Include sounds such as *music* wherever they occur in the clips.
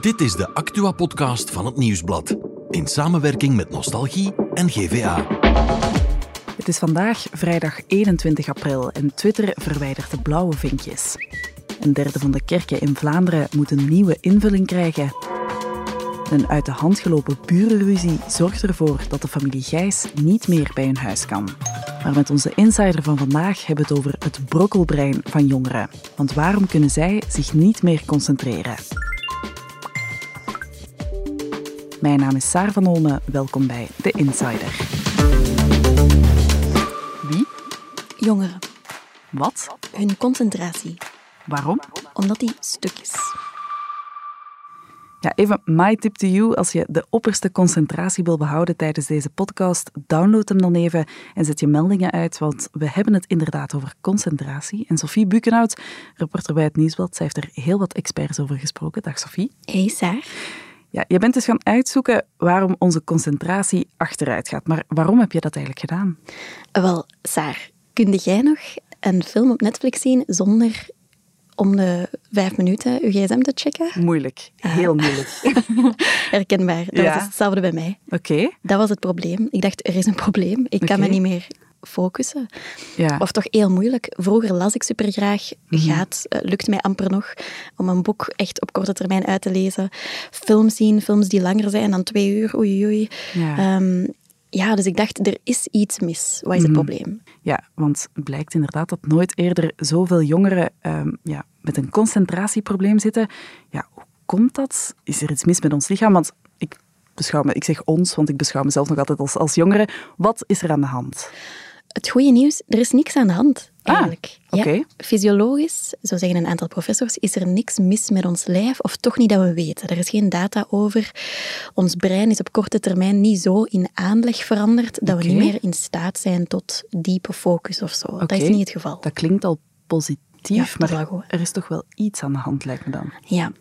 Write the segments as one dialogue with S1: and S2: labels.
S1: Dit is de Actua-podcast van het Nieuwsblad. In samenwerking met Nostalgie en GVA.
S2: Het is vandaag vrijdag 21 april en Twitter verwijdert de blauwe vinkjes. Een derde van de kerken in Vlaanderen moet een nieuwe invulling krijgen. Een uit de hand gelopen burenruzie zorgt ervoor dat de familie Gijs niet meer bij hun huis kan. Maar met onze insider van vandaag hebben we het over het brokkelbrein van jongeren. Want waarom kunnen zij zich niet meer concentreren? Mijn naam is Saar van Olme. Welkom bij The Insider. Wie?
S3: Jongeren.
S2: Wat?
S3: Hun concentratie.
S2: Waarom?
S3: Omdat die stuk is.
S2: Ja, even my tip to you. Als je de opperste concentratie wil behouden tijdens deze podcast, download hem dan even en zet je meldingen uit, want we hebben het inderdaad over concentratie. En Sophie Bukenhout, reporter bij het Nieuwsblad, zij heeft er heel wat experts over gesproken. Dag Sophie.
S3: Hey Saar.
S2: Ja, je bent dus gaan uitzoeken waarom onze concentratie achteruit gaat. Maar waarom heb je dat eigenlijk gedaan?
S3: Wel, Saar, kunde jij nog een film op Netflix zien zonder om de vijf minuten uw gsm te checken?
S2: Moeilijk. Heel moeilijk. *laughs*
S3: Herkenbaar. Dat
S2: Ja.
S3: was hetzelfde bij mij.
S2: Oké.
S3: Dat was het probleem. Ik dacht, er is een probleem. Ik kan me niet meer focussen.
S2: Ja.
S3: Of toch heel moeilijk. Vroeger las ik supergraag.
S2: Mhm.
S3: Gaat, eh, lukt mij amper nog om een boek echt op korte termijn uit te lezen. Films zien, films die langer zijn dan twee uur. Oei, oei.
S2: Ja.
S3: Ehm, ja, dus ik dacht, er is iets mis. Wat is
S2: Mhm.
S3: het probleem?
S2: Ja, want het blijkt inderdaad dat nooit eerder zoveel jongeren ehm, ja, met een concentratieprobleem zitten. Ja, hoe komt dat? Is er iets mis met ons lichaam? Want ik beschouw me, ik zeg ons, want ik beschouw mezelf nog altijd als, als jongere. Wat is er aan de hand?
S3: Het goede nieuws, er is niks aan de hand,
S2: Ah,
S3: eigenlijk. Ja, fysiologisch, zo zeggen een aantal professors, is er niks mis met ons lijf, of toch niet dat we weten. Er is geen data over. Ons brein is op korte termijn niet zo in aanleg veranderd dat we niet meer in staat zijn tot diepe focus of zo. Dat is niet het geval.
S2: Dat klinkt al positief,
S3: Ja,
S2: maar er is toch wel iets aan de hand, lijkt me dan.
S3: Ja,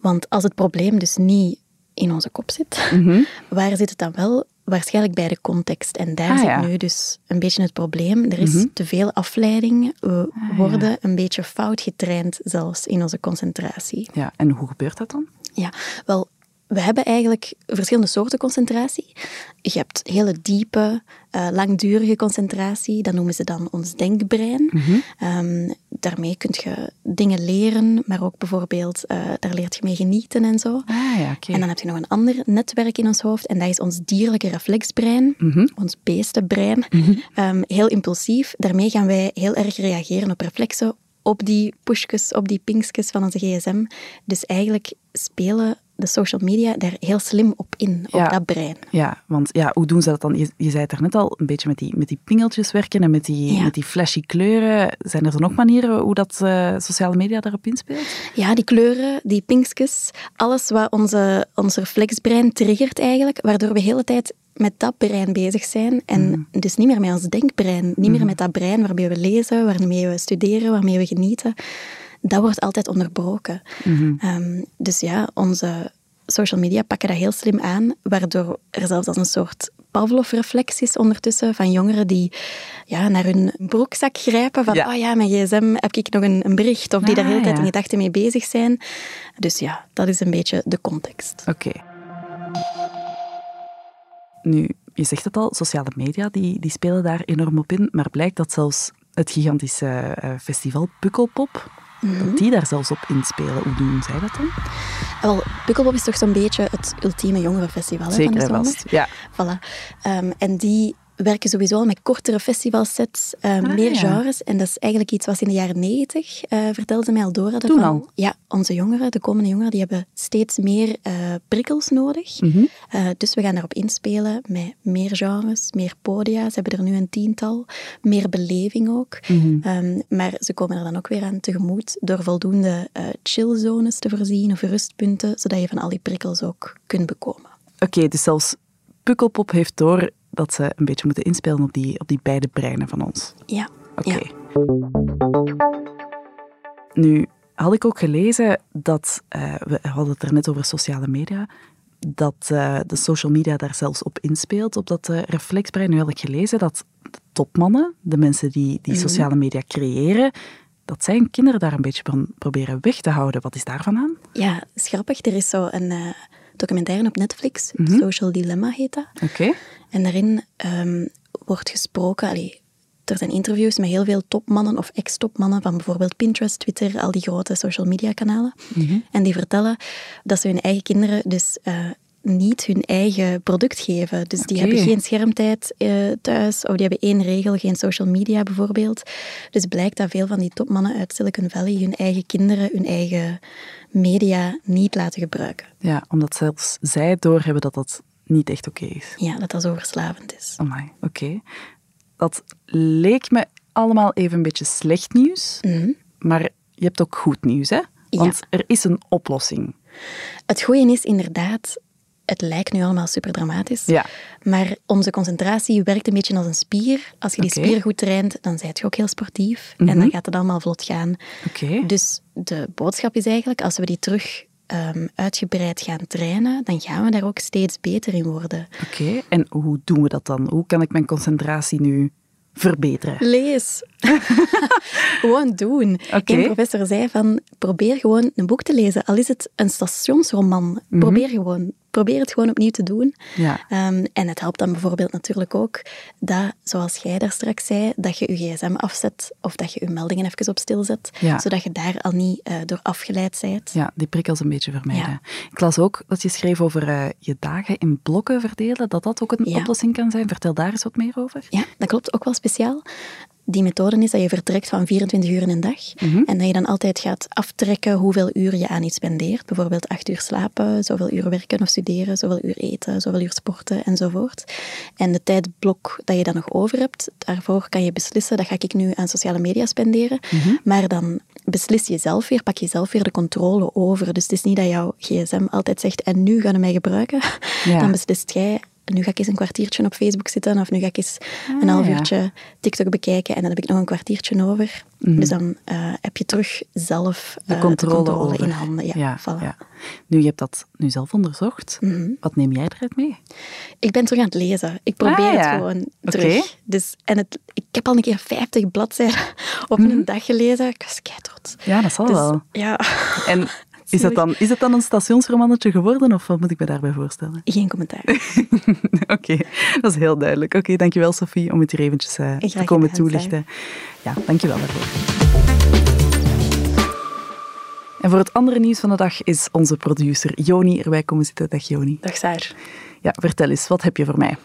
S3: want als het probleem dus niet in onze kop zit,
S2: Mhm.
S3: waar zit het dan wel? Waarschijnlijk bij de context. En daar
S2: Ah,
S3: zit
S2: ja.
S3: nu dus een beetje het probleem. Er is
S2: Mhm.
S3: te veel afleiding. We
S2: Ah,
S3: worden een beetje fout getraind zelfs in onze concentratie.
S2: Ja, en hoe gebeurt dat dan?
S3: Ja, wel, we hebben eigenlijk verschillende soorten concentratie. Je hebt hele diepe, eh, langdurige concentratie. Dat noemen ze dan ons denkbrein.
S2: Mhm.
S3: Ehm, daarmee kun je dingen leren, maar ook bijvoorbeeld, eh, daar leert je mee genieten en zo.
S2: Ah ja.
S3: En dan heb je nog een ander netwerk in ons hoofd en dat is ons dierlijke reflexbrein,
S2: Mhm.
S3: ons beestenbrein. Ehm, heel impulsief. Daarmee gaan wij heel erg reageren op reflexen, op die pushjes, op die pinkjes van onze gsm. Dus eigenlijk spelen de social media daar heel slim op in, op dat brein.
S2: Ja, want ja, hoe doen ze dat dan? Je, je zei het er net al, een beetje met die, met die pingeltjes werken en met die,
S3: Ja.
S2: met die flashy kleuren. Zijn er dan nog manieren hoe dat eh, sociale media daarop inspeelt?
S3: Ja, die kleuren, die pinkjes, alles wat onze, ons reflexbrein triggert eigenlijk, waardoor we de hele tijd met dat brein bezig zijn en dus niet meer met ons denkbrein, niet meer met dat brein waarmee we lezen, waarmee we studeren, waarmee we genieten. Dat wordt altijd onderbroken. Ehm, dus ja, onze social media pakken dat heel slim aan, waardoor er zelfs als een soort Pavlov-reflex is ondertussen van jongeren die ja, naar hun broekzak grijpen van
S2: Ja.
S3: oh ja, mijn gsm, heb ik nog een, een bericht? Of die daar
S2: Ah,
S3: de hele tijd in gedachten mee bezig zijn. Dus ja, dat is een beetje de context.
S2: Oké. Nu, je zegt het al, sociale media die, die spelen daar enorm op in, maar blijkt dat zelfs het gigantische eh, festival Pukkelpop, dat die daar zelfs op inspelen. Hoe doen zij dat dan?
S3: Wel, Pukkelpop is toch zo'n beetje het ultieme jongerenfestival hè, van de zomer.
S2: vast. Ja.
S3: Voilà. Ehm, en die werken sowieso al met kortere festivalsets, eh, meer
S2: ja.
S3: genres. En dat is eigenlijk iets wat ze in de jaren negentig, vertelden ze mij al door hadden.
S2: Toen
S3: van,
S2: al?
S3: Ja, onze jongeren, de komende jongeren, die hebben steeds meer eh, prikkels nodig.
S2: Mhm.
S3: Dus we gaan daarop inspelen met meer genres, meer podia. Ze hebben er nu een tiental. Meer beleving ook.
S2: Mhm.
S3: Ehm, maar ze komen er dan ook weer aan tegemoet door voldoende chillzones te voorzien of rustpunten, zodat je van al die prikkels ook kunt bekomen.
S2: Oké, dus zelfs Pukkelpop heeft door dat ze een beetje moeten inspelen op die, op die beide breinen van ons.
S3: Ja.
S2: Oké.
S3: Ja.
S2: Nu had ik ook gelezen dat, eh, we hadden het er net over sociale media, dat eh, de social media daar zelfs op inspeelt, op dat eh, reflexbrein. Nu had ik gelezen dat de topmannen, de mensen die die sociale media creëren, dat zij hun kinderen daar een beetje van proberen weg te houden. Wat is daarvan aan?
S3: Ja, is grappig. Er is zo een uh, documentaire op Netflix, Social Dilemma heet dat.
S2: Oké.
S3: En daarin ehm, wordt gesproken, allee, er zijn interviews met heel veel topmannen of ex-topmannen van bijvoorbeeld Pinterest, Twitter, al die grote social media kanalen. En die vertellen dat ze hun eigen kinderen dus uh, niet hun eigen product geven. Dus die hebben geen schermtijd uh, thuis, of die hebben één regel, geen social media bijvoorbeeld. Dus blijkt dat veel van die topmannen uit Silicon Valley hun eigen kinderen, hun eigen media niet laten gebruiken.
S2: Ja, omdat zelfs zij doorhebben dat dat niet echt oké is.
S3: Ja, dat dat zo verslavend is.
S2: Amai, oké. Dat leek me allemaal even een beetje slecht nieuws,
S3: Mhm.
S2: maar je hebt ook goed nieuws, hè? Want er is een oplossing.
S3: Het goede is inderdaad, het lijkt nu allemaal super dramatisch,
S2: Ja.
S3: maar onze concentratie werkt een beetje als een spier. Als je die spier goed traint, dan zijt je ook heel sportief
S2: Mhm.
S3: en dan gaat het allemaal vlot gaan. Dus de boodschap is eigenlijk, als we die terug ehm, uitgebreid gaan trainen, dan gaan we daar ook steeds beter in worden.
S2: Oké, en hoe doen we dat dan? Hoe kan ik mijn concentratie nu verbeteren?
S3: Lees. *laughs* gewoon doen. Een professor zei van, probeer gewoon een boek te lezen. Al is het een stationsroman. Probeer gewoon. Probeer het gewoon opnieuw te doen.
S2: Ja.
S3: Ehm, en het helpt dan bijvoorbeeld natuurlijk ook dat, zoals jij daar straks zei, dat je je gsm afzet of dat je je meldingen even op stil zet,
S2: Ja.
S3: zodat je daar al niet eh, door afgeleid bent.
S2: Ja, die prikkels een beetje vermijden.
S3: Ja.
S2: Ik las ook dat je schreef over eh, je dagen in blokken verdelen, dat dat ook een oplossing kan zijn. Vertel daar eens wat meer over.
S3: Ja, dat klopt. Ook wel speciaal. Die methode is dat je vertrekt van 24 uur in een dag
S2: Mhm.
S3: en dat je dan altijd gaat aftrekken hoeveel uur je aan iets spendeert. Bijvoorbeeld acht uur slapen, zoveel uur werken of studeren, zoveel uur eten, zoveel uur sporten enzovoort. En de tijdblok dat je dan nog over hebt, daarvoor kan je beslissen, dat ga ik nu aan sociale media spenderen.
S2: Mhm.
S3: Maar dan beslis je zelf weer, pak je zelf weer de controle over. Dus het is niet dat jouw gsm altijd zegt, en nu gaan we mij gebruiken.
S2: Ja.
S3: Dan beslist jij, nu ga ik eens een kwartiertje op Facebook zitten of nu ga ik eens een half
S2: Ah, ja.
S3: uurtje TikTok bekijken en dan heb ik nog een kwartiertje over. Dus dan eh, heb je terug zelf
S2: Mhm. De
S3: eh,
S2: controle, over.
S3: in handen. Ja,
S2: ja,
S3: voilà.
S2: ja. Nu, je hebt dat nu zelf onderzocht.
S3: Mhm.
S2: Wat neem jij eruit mee?
S3: Ik ben terug aan het lezen. Ik probeer
S2: Ah,
S3: het gewoon terug. Dus, en het, ik heb al een keer 50 bladzijden *laughs* op een dag gelezen. Ik was kei trots.
S2: Ja, dat zal
S3: Dus,
S2: wel.
S3: ja,
S2: En *laughs* is dat, dan, is dat dan een stationsromannetje geworden of wat moet ik me daarbij voorstellen?
S3: geen commentaar. *laughs*
S2: Oké, dat is heel duidelijk. Oké, dankjewel Sophie om het hier eventjes eh, te komen toelichten. Ja, dankjewel daarvoor. En voor het andere nieuws van de dag is onze producer Joni erbij komen zitten. Dag Joni.
S4: Dag Saar.
S2: Ja, vertel eens, wat heb je voor mij?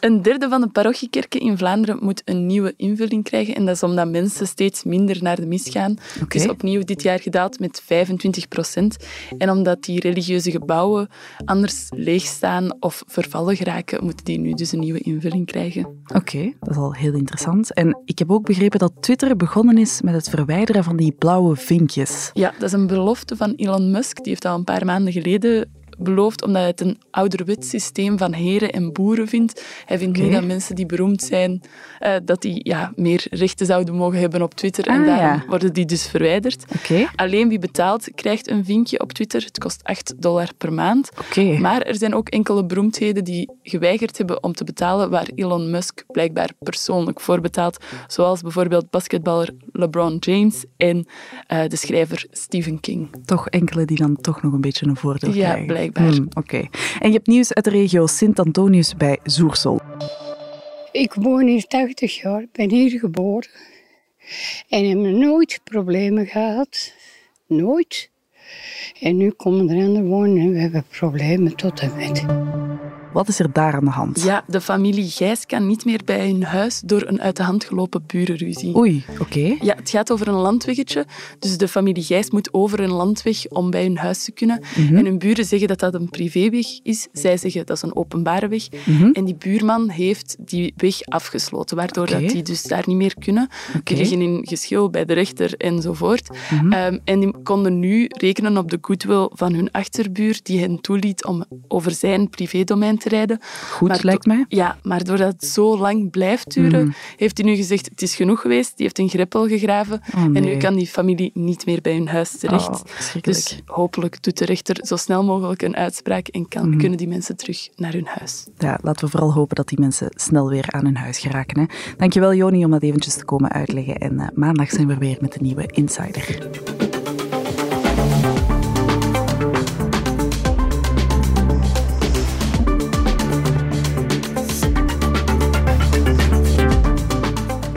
S4: Een derde van de parochiekerken in Vlaanderen moet een nieuwe invulling krijgen. En dat is omdat mensen steeds minder naar de mis gaan. Het is opnieuw dit jaar gedaald met 25 procent. En omdat die religieuze gebouwen anders leegstaan of vervallen geraken, moeten die nu dus een nieuwe invulling krijgen.
S2: Oké, dat is al heel interessant. En ik heb ook begrepen dat Twitter begonnen is met het verwijderen van die blauwe vinkjes.
S4: Ja, dat is een belofte van Elon Musk. Die heeft al een paar maanden geleden beloofd, omdat hij het een ouderwets systeem van heren en boeren vindt. Hij vindt nu dat mensen die beroemd zijn, eh, dat die ja, meer rechten zouden mogen hebben op Twitter. en
S2: Ah,
S4: daarom
S2: ja.
S4: worden die dus verwijderd. Alleen wie betaalt, krijgt een vinkje op Twitter. Het kost 8 dollar per maand. Maar er zijn ook enkele beroemdheden die geweigerd hebben om te betalen, waar Elon Musk blijkbaar persoonlijk voor betaalt. Zoals bijvoorbeeld basketballer LeBron James en eh, de schrijver Stephen King.
S2: Toch enkele die dan toch nog een beetje een voordeel
S4: Ja,
S2: krijgen.
S4: Blijkbaar.
S2: Hmm, Oké. En je hebt nieuws uit de regio Sint-Antonius bij Zoersel.
S5: Ik woon hier 80 jaar, ben hier geboren. En heb nooit problemen gehad. Nooit. En nu komen er anderen wonen en we hebben problemen tot en met.
S2: Wat is er daar aan de hand?
S4: Ja, de familie Gijs kan niet meer bij hun huis door een uit de hand gelopen burenruzie.
S2: Oei, oké.
S4: Ja, het gaat over een landweggetje. Dus de familie Gijs moet over een landweg om bij hun huis te kunnen.
S2: Mhm.
S4: En hun buren zeggen dat dat een privéweg is. Zij zeggen dat is een openbare weg.
S2: Mhm.
S4: En die buurman heeft die weg afgesloten, waardoor dat die dus daar niet meer kunnen. Die liggen in geschil bij de rechter enzovoort.
S2: Mhm.
S4: Ehm, en die konden nu rekenen op de goodwill van hun achterbuur, die hen toeliet om over zijn privédomein te rijden.
S2: Goed, lijkt mij.
S4: Ja, maar doordat het zo lang blijft duren,
S2: Mhm.
S4: heeft hij nu gezegd, het is genoeg geweest. Die heeft een greppel gegraven.
S2: Oh,
S4: En nu kan die familie niet meer bij hun huis terecht.
S2: Oh, verschrikkelijk.
S4: dus hopelijk doet de rechter zo snel mogelijk een uitspraak en kan,
S2: Mhm.
S4: kunnen die mensen terug naar hun huis.
S2: Ja, laten we vooral hopen dat die mensen snel weer aan hun huis geraken. Hè. Dankjewel Joni om dat eventjes te komen uitleggen. En eh, maandag zijn we weer met een nieuwe Insider.